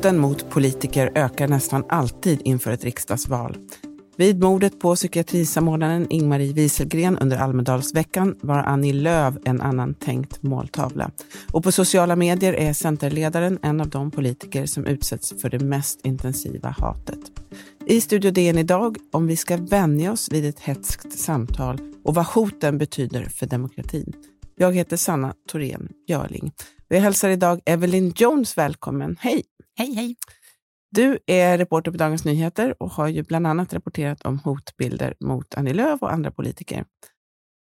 Hoten mot politiker ökar nästan alltid inför ett riksdagsval. Vid mordet på psykiatrisamordnaren Ingmarie Wieselgren under Almedalsveckan var Annie Lööf en annan tänkt måltavla. Och på sociala medier är Centerledaren en av de politiker som utsätts för det mest intensiva hatet. I Studio DN idag om vi ska vänja oss vid ett hetskt samtal och vad hoten betyder för demokratin. Jag heter Sanna Thorén Björling. Vi hälsar idag Evelyn Jones välkommen. Hej! Hej, hej! Du är reporter på Dagens Nyheter och har ju bland annat rapporterat om hotbilder mot Annie Lööf och andra politiker.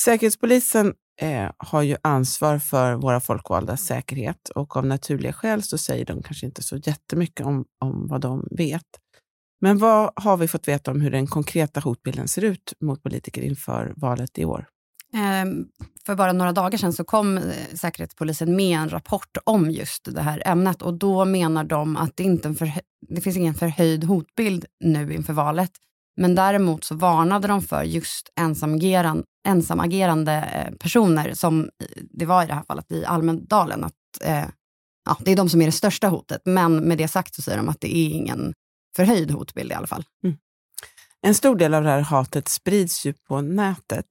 Säkerhetspolisen eh, har ju ansvar för våra folkvaldas säkerhet och av naturliga skäl så säger de kanske inte så jättemycket om, om vad de vet. Men vad har vi fått veta om hur den konkreta hotbilden ser ut mot politiker inför valet i år? Ehm, för bara några dagar sedan så kom eh, Säkerhetspolisen med en rapport om just det här ämnet och då menar de att det, inte för, det finns ingen förhöjd hotbild nu inför valet. Men däremot så varnade de för just ensamagerande, ensamagerande personer som det var i det här fallet i Almedalen. Att, eh, ja, det är de som är det största hotet. Men med det sagt så säger de att det är ingen förhöjd hotbild i alla fall. Mm. En stor del av det här hatet sprids ju på nätet.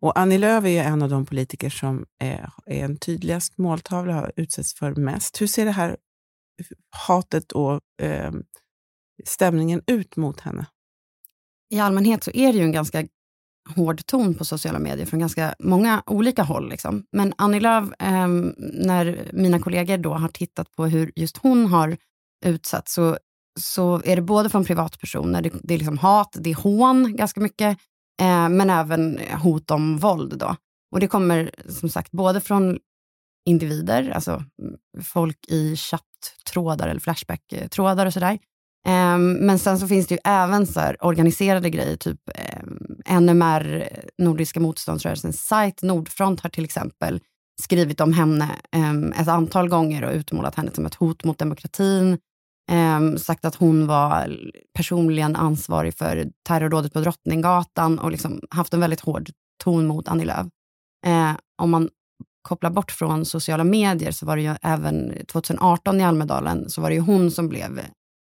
Och Annie Lööf är en av de politiker som är, är en tydligast måltavla har utsätts för mest. Hur ser det här hatet och eh, stämningen ut mot henne? I allmänhet så är det ju en ganska hård ton på sociala medier från ganska många olika håll. Liksom. Men Annie Lööf, eh, när mina kollegor då har tittat på hur just hon har utsatts, så, så är det både från privatpersoner, det, det är liksom hat, det är hån ganska mycket, Eh, men även hot om våld. Då. Och det kommer som sagt både från individer, alltså mm, folk i chatttrådar eller flashback-trådar och sådär. Eh, men sen så finns det ju även så här organiserade grejer, typ eh, NMR, Nordiska motståndsrörelsens sajt Nordfront har till exempel skrivit om henne eh, ett antal gånger och utmålat henne som ett hot mot demokratin. Eh, sagt att hon var personligen ansvarig för terrorrådet på Drottninggatan och liksom haft en väldigt hård ton mot Annie Lööf. Eh, om man kopplar bort från sociala medier så var det ju även 2018 i Almedalen så var det ju hon som blev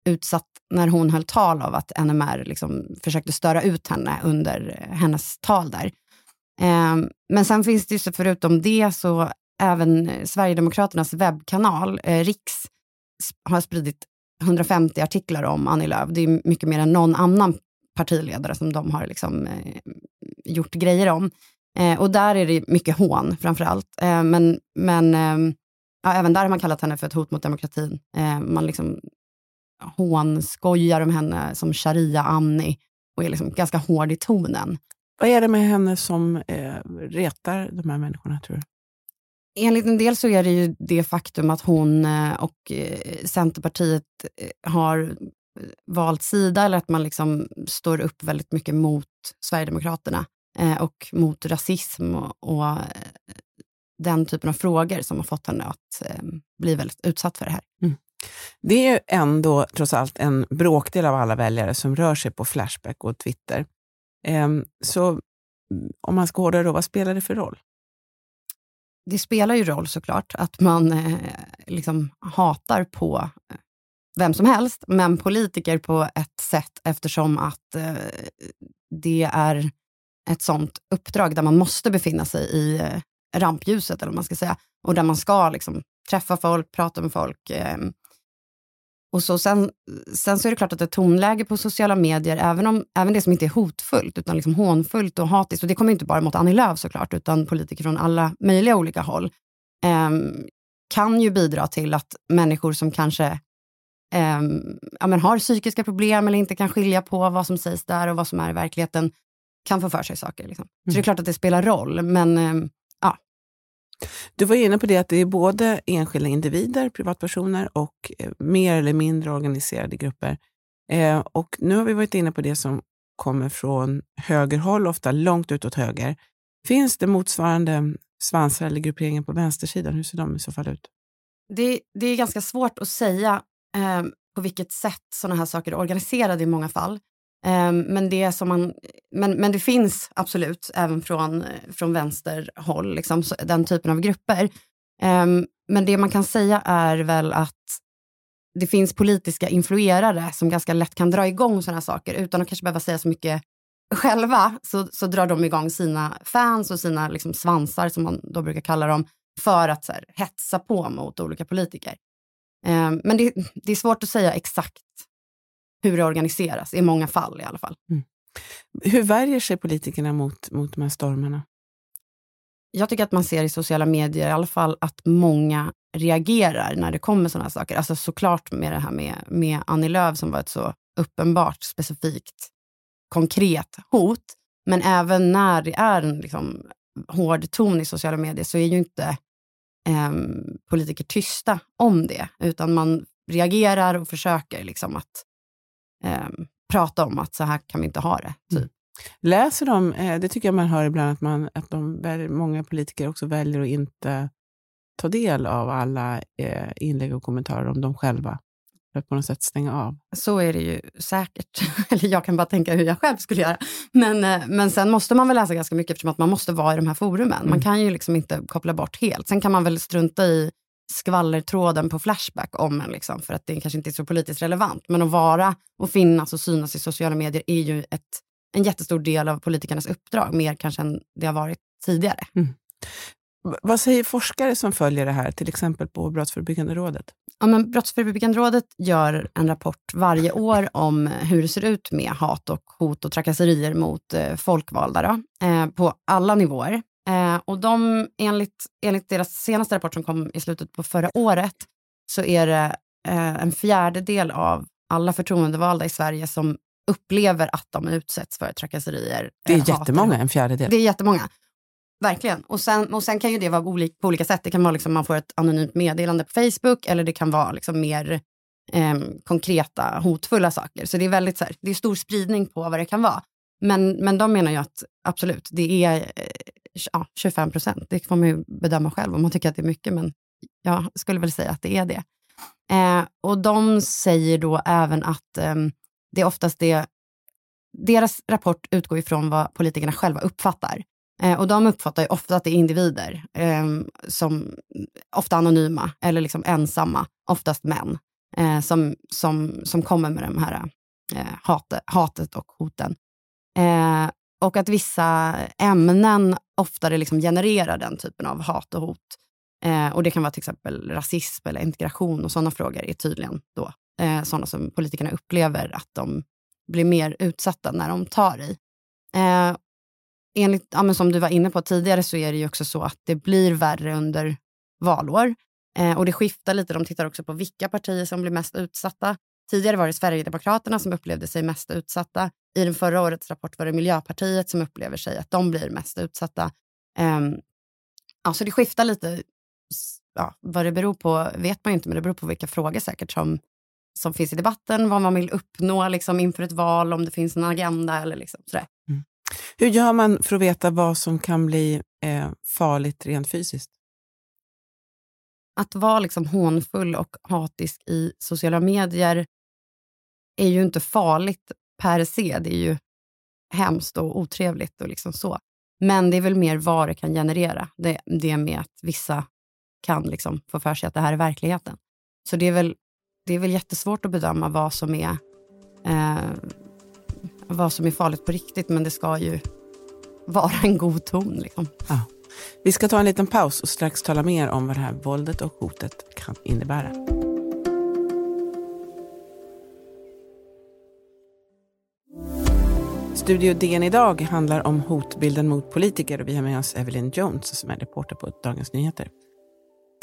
utsatt när hon höll tal av att NMR liksom försökte störa ut henne under hennes tal där. Eh, men sen finns det ju förutom det så även Sverigedemokraternas webbkanal, eh, Riks, har spridit 150 artiklar om Annie Lööf. Det är mycket mer än någon annan partiledare som de har liksom, eh, gjort grejer om. Eh, och där är det mycket hån framför allt. Eh, men men eh, ja, även där har man kallat henne för ett hot mot demokratin. Eh, man liksom hånskojar om henne som sharia-Annie och är liksom ganska hård i tonen. Vad är det med henne som eh, retar de här människorna, tror du? Enligt en del så är det ju det faktum att hon eh, och eh, Centerpartiet eh, har valt sida, eller att man liksom står upp väldigt mycket mot Sverigedemokraterna och mot rasism och, och den typen av frågor som har fått henne att bli väldigt utsatt för det här. Mm. Det är ju ändå trots allt en bråkdel av alla väljare som rör sig på Flashback och Twitter. Ehm, så mm, om man ska hårdra då, vad spelar det för roll? Det spelar ju roll såklart att man eh, liksom hatar på eh, vem som helst, men politiker på ett sätt eftersom att eh, det är ett sånt uppdrag där man måste befinna sig i eh, rampljuset, eller vad man ska säga, och där man ska liksom, träffa folk, prata med folk, eh, och så sen, sen så är det klart att ett tonläge på sociala medier, även, om, även det som inte är hotfullt, utan liksom hånfullt och hatiskt, och det kommer inte bara mot Annie Lööf såklart, utan politiker från alla möjliga olika håll, eh, kan ju bidra till att människor som kanske eh, ja, men har psykiska problem eller inte kan skilja på vad som sägs där och vad som är i verkligheten, kan få för sig saker. Liksom. Så det är mm. klart att det spelar roll, men eh, du var inne på det att det är både enskilda individer, privatpersoner och eh, mer eller mindre organiserade grupper. Eh, och nu har vi varit inne på det som kommer från högerhåll, ofta långt utåt höger. Finns det motsvarande svansar eller grupperingar på vänstersidan? Hur ser de i så fall ut? Det, det är ganska svårt att säga. Eh, på vilket sätt sådana här saker är organiserade i många fall. Ehm, men, det som man, men, men det finns absolut även från, från vänsterhåll, liksom, den typen av grupper. Ehm, men det man kan säga är väl att det finns politiska influerare som ganska lätt kan dra igång sådana här saker utan att kanske behöva säga så mycket själva. Så, så drar de igång sina fans och sina liksom, svansar, som man då brukar kalla dem, för att så här, hetsa på mot olika politiker. Ehm, men det, det, är svårt att säga exakt hur det organiseras, i många fall i alla fall. Mm. Hur värjer sig politikerna mot, mot de här stormarna? Jag tycker att man ser i sociala medier i alla fall att många reagerar när det kommer sådana här saker. Alltså såklart med det här med, med Annie Lööf som var ett så uppenbart, specifikt, konkret hot. Men även när det är en liksom, hård ton i sociala medier så är ju inte eh, politiker tysta om det, utan man reagerar och försöker liksom att eh, prata om att så här kan vi inte ha det. Typ. Mm. Läser de, eh, det tycker jag man hör ibland, att, man, att de, många politiker också väljer att inte ta del av alla eh, inlägg och kommentarer om dem själva för att på något sätt stänga av. Så är det ju säkert. Eller jag kan bara tänka hur jag själv skulle göra. Men, eh, men sen måste man väl läsa ganska mycket eftersom att man måste vara i de här forumen. Mm. Man kan ju liksom inte koppla bort helt. Sen kan man väl strunta i skvallertråden på Flashback om en, liksom, för att det kanske inte är så politiskt relevant. Men att vara och finnas och synas i sociala medier är ju ett, en jättestor del av politikernas uppdrag, mer kanske än det har varit tidigare. Mm. Vad säger forskare som följer det här, till exempel på Brottsförebyggande rådet? Ja, men Brottsförebyggande rådet gör en rapport varje år om hur det ser ut med hat och hot och trakasserier mot eh, folkvalda då, eh, på alla nivåer. Eh, och de, enligt, enligt deras senaste rapport som kom i slutet på förra året, så är det eh, en fjärdedel av alla förtroendevalda i Sverige som upplever att de utsätts för trakasserier. Det är jättemånga, en fjärdedel. Det är jättemånga. Verkligen. Och sen, och sen kan ju det vara olika, på olika sätt. Det kan vara liksom man får ett anonymt meddelande på Facebook eller det kan vara liksom mer eh, konkreta, hotfulla saker. Så det är väldigt så här, det är stor spridning på vad det kan vara. Men, men de menar ju att absolut, det är eh, ja, 25 procent. Det får man ju bedöma själv om man tycker att det är mycket, men jag skulle väl säga att det är det. Eh, och de säger då även att eh, det är oftast det, deras rapport utgår ifrån vad politikerna själva uppfattar. Eh, och de uppfattar ju ofta att det är individer, eh, som ofta anonyma eller liksom ensamma, oftast män, eh, som, som, som kommer med de här eh, hatet, hatet och hoten. Eh, och att vissa ämnen oftare liksom genererar den typen av hat och hot. Eh, och Det kan vara till exempel rasism eller integration och sådana frågor är tydligen då eh, sådana som politikerna upplever att de blir mer utsatta när de tar i. Eh, enligt, ja, som du var inne på tidigare så är det ju också så att det blir värre under valår. Eh, och det skiftar lite. De tittar också på vilka partier som blir mest utsatta. Tidigare var det Sverigedemokraterna som upplevde sig mest utsatta. I den förra årets rapport var det Miljöpartiet som upplever sig att de blir mest utsatta. Um, ja, så det skiftar lite. Ja, vad det beror på vet man inte, men det beror på vilka frågor säkert som, som finns i debatten, vad man vill uppnå liksom, inför ett val, om det finns en agenda eller liksom, sådär. Mm. Hur gör man för att veta vad som kan bli eh, farligt rent fysiskt? Att vara liksom hånfull och hatisk i sociala medier är ju inte farligt per se. Det är ju hemskt och otrevligt och liksom så. Men det är väl mer vad det kan generera. Det, det med att vissa kan liksom få för sig att det här är verkligheten. Så det är väl, det är väl jättesvårt att bedöma vad som är eh, vad som är farligt på riktigt, men det ska ju vara en god ton. Liksom. Ja. Vi ska ta en liten paus och strax tala mer om vad det här våldet och hotet kan innebära. Studio DN idag handlar om hotbilden mot politiker och vi har med oss Evelyn Jones som är reporter på Dagens Nyheter.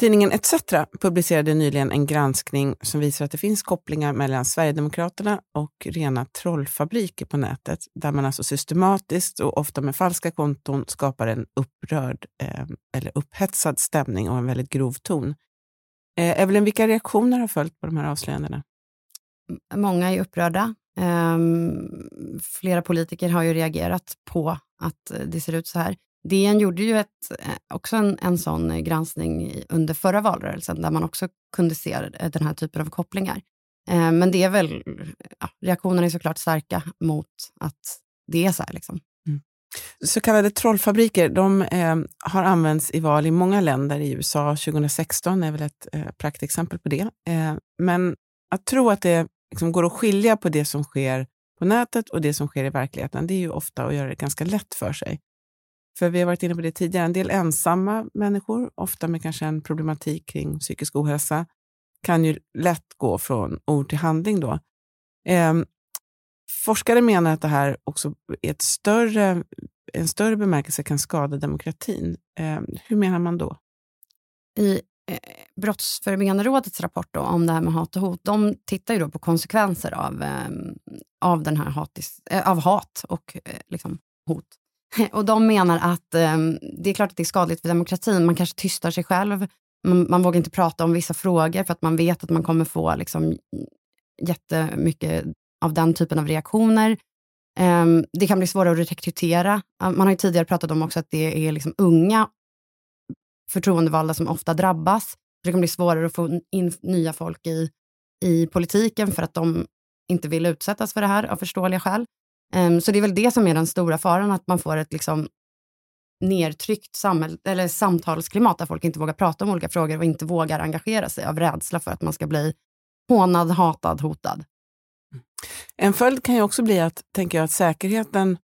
Tidningen ETC publicerade nyligen en granskning som visar att det finns kopplingar mellan Sverigedemokraterna och rena trollfabriker på nätet, där man alltså systematiskt och ofta med falska konton skapar en upprörd eh, eller upphetsad stämning och en väldigt grov ton. Eh, Evelyn, vilka reaktioner har följt på de här avslöjandena? Många är upprörda. Um, flera politiker har ju reagerat på att det ser ut så här. DN gjorde ju ett, eh, också en, en sån granskning under förra valrörelsen, där man också kunde se den här typen av kopplingar. Um, men det är väl, ja, reaktionerna är såklart starka mot att det är så här. Liksom. Mm. Så kallade trollfabriker de eh, har använts i val i många länder. I USA 2016 är väl ett eh, praktexempel på det. Eh, men att tro att det liksom går att skilja på det som sker på nätet och det som sker i verkligheten, det är ju ofta att göra det ganska lätt för sig. För vi har varit inne på det tidigare, en del ensamma människor, ofta med kanske en problematik kring psykisk ohälsa, kan ju lätt gå från ord till handling då. Eh, forskare menar att det här också i ett större, en större bemärkelse kan skada demokratin. Eh, hur menar man då? I Eh, Brottsförebyggande rådets rapport då, om det här med hat och hot, de tittar ju då på konsekvenser av, eh, av, den här hatis, eh, av hat och eh, liksom, hot. Och de menar att eh, det är klart att det är skadligt för demokratin. Man kanske tystar sig själv. Man, man vågar inte prata om vissa frågor för att man vet att man kommer få liksom, jättemycket av den typen av reaktioner. Eh, det kan bli svårare att rekrytera. Ah, man har ju tidigare pratat om också att det är liksom unga förtroendevalda som ofta drabbas. Det kan bli svårare att få in nya folk i, i politiken för att de inte vill utsättas för det här av förståeliga skäl. Um, så det är väl det som är den stora faran, att man får ett liksom nedtryckt samhäll, eller samtalsklimat där folk inte vågar prata om olika frågor och inte vågar engagera sig av rädsla för att man ska bli hånad, hatad, hotad. En följd kan ju också bli att, tänker jag, att säkerheten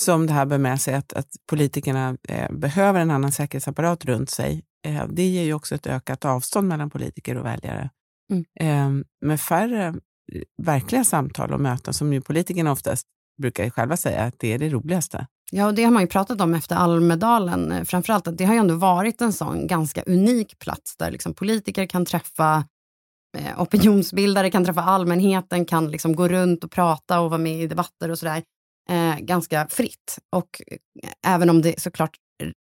som det här bär med sig, att, att politikerna eh, behöver en annan säkerhetsapparat runt sig, eh, det ger ju också ett ökat avstånd mellan politiker och väljare. Mm. Eh, med färre eh, verkliga samtal och möten, som ju politikerna oftast brukar själva säga att det är det roligaste. Ja, och det har man ju pratat om efter Almedalen. Eh, framförallt att det har ju ändå varit en sån ganska unik plats där liksom politiker kan träffa eh, opinionsbildare, kan träffa allmänheten, kan liksom gå runt och prata och vara med i debatter och sådär. Eh, ganska fritt. Och eh, även om det såklart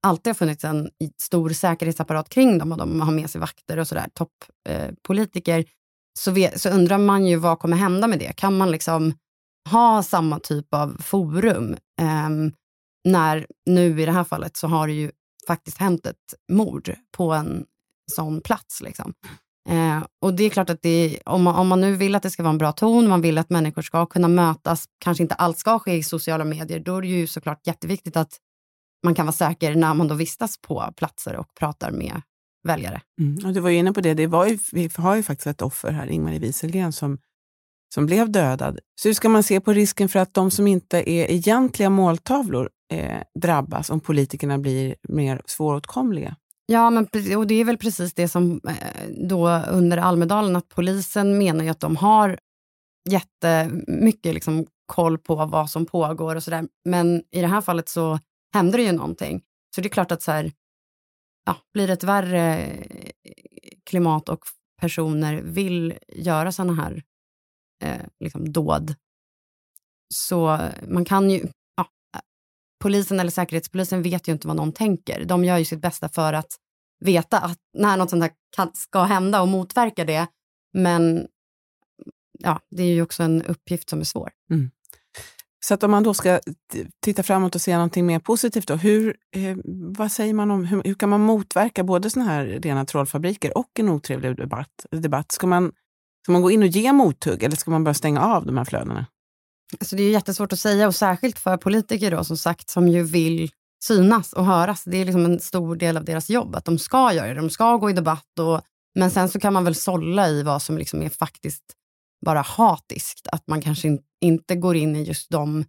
alltid har funnits en stor säkerhetsapparat kring dem och de har med sig vakter och sådär, toppolitiker, eh, så, så undrar man ju vad kommer hända med det? Kan man liksom ha samma typ av forum. Eh, när nu i det här fallet så har det ju faktiskt hänt ett mord på en sån plats. Liksom. Eh, och det är klart att det, om, man, om man nu vill att det ska vara en bra ton, man vill att människor ska kunna mötas, kanske inte allt ska ske i sociala medier, då är det ju såklart jätteviktigt att man kan vara säker när man då vistas på platser och pratar med väljare. Mm, och du var ju inne på det, det var ju, vi har ju faktiskt ett offer här, Ingmarie Wieselgren, som som blev dödad. Så hur ska man se på risken för att de som inte är egentliga måltavlor eh, drabbas om politikerna blir mer svåråtkomliga? Ja, men, och det är väl precis det som eh, då under Almedalen, att polisen menar ju att de har jättemycket liksom, koll på vad som pågår och sådär. Men i det här fallet så händer det ju någonting. Så det är klart att så här, ja, blir det ett värre eh, klimat och personer vill göra sådana här eh, liksom dåd. Så man kan ju... Polisen eller Säkerhetspolisen vet ju inte vad någon tänker. De gör ju sitt bästa för att veta att när något sånt här kan, ska hända och motverka det. Men ja, det är ju också en uppgift som är svår. Mm. Så att om man då ska titta framåt och se någonting mer positivt, då, hur, eh, vad säger man om hur, hur, kan man motverka både såna här rena trollfabriker och en otrevlig debatt? debatt? Ska man Ska man gå in och ge mothugg eller ska man bara stänga av de här flödena? Alltså det är jättesvårt att säga och särskilt för politiker då, som sagt, som ju vill synas och höras. Det är liksom en stor del av deras jobb, att de ska göra det. De ska gå i debatt. Och, men sen så kan man väl sålla i vad som liksom är faktiskt bara hatiskt. Att man kanske in, inte går in i just de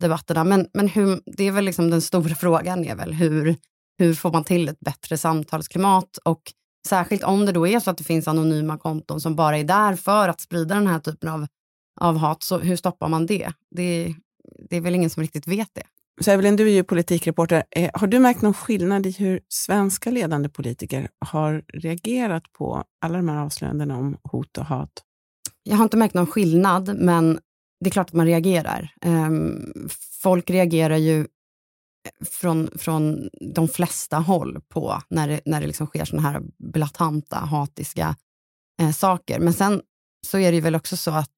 debatterna. Men, men hur, det är väl liksom den stora frågan, är väl hur, hur får man till ett bättre samtalsklimat? Och Särskilt om det då är så att det finns anonyma konton som bara är där för att sprida den här typen av, av hat. Så hur stoppar man det? det? Det är väl ingen som riktigt vet det. Så Evelyn, du är ju politikreporter. Eh, har du märkt någon skillnad i hur svenska ledande politiker har reagerat på alla de här avslöjandena om hot och hat? Jag har inte märkt någon skillnad, men det är klart att man reagerar. Um, folk reagerar ju från, från de flesta håll på när det, när det liksom sker såna här blatanta, hatiska eh, saker. Men sen så är det väl också så att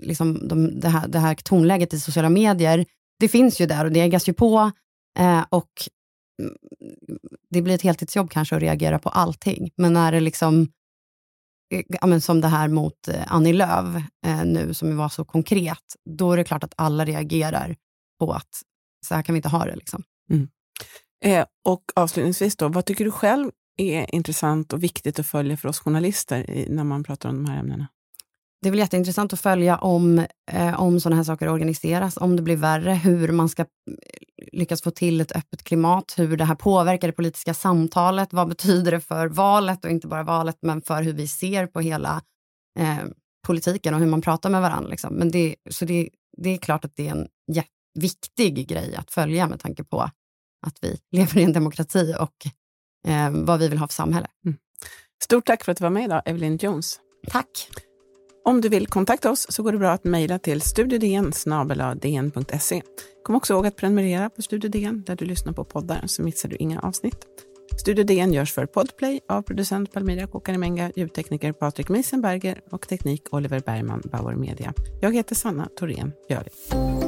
liksom de, det, här, det här tonläget i sociala medier, det finns ju där och det ägas ju på. Eh, och mm, det blir ett heltidsjobb kanske att reagera på allting. Men när det liksom eh, som det här mot eh, Annie Lööf eh, nu, som var så konkret, då är det klart att alla reagerar på att så här kan vi inte ha det. Liksom. Mm. Eh, och avslutningsvis, då, vad tycker du själv är intressant och viktigt att följa för oss journalister i, när man pratar om de här ämnena? Det är väl jätteintressant att följa om, eh, om sådana här saker organiseras, om det blir värre, hur man ska lyckas få till ett öppet klimat, hur det här påverkar det politiska samtalet, vad betyder det för valet och inte bara valet, men för hur vi ser på hela eh, politiken och hur man pratar med varandra. Liksom. Men det, så det, det är klart att det är en viktig grej att följa med tanke på att vi lever i en demokrati och eh, vad vi vill ha för samhälle. Mm. Stort tack för att du var med idag, Evelyn Jones. Tack. Om du vill kontakta oss så går det bra att mejla till studiodn.se. Kom också ihåg att prenumerera på Studio DN där du lyssnar på poddar så missar du inga avsnitt. Studio DN görs för Podplay av producent Palmira Kokarimenga, ljudtekniker Patrik Miesenberger och teknik Oliver Bergman, Bauer Media. Jag heter Sanna Thorén Björling.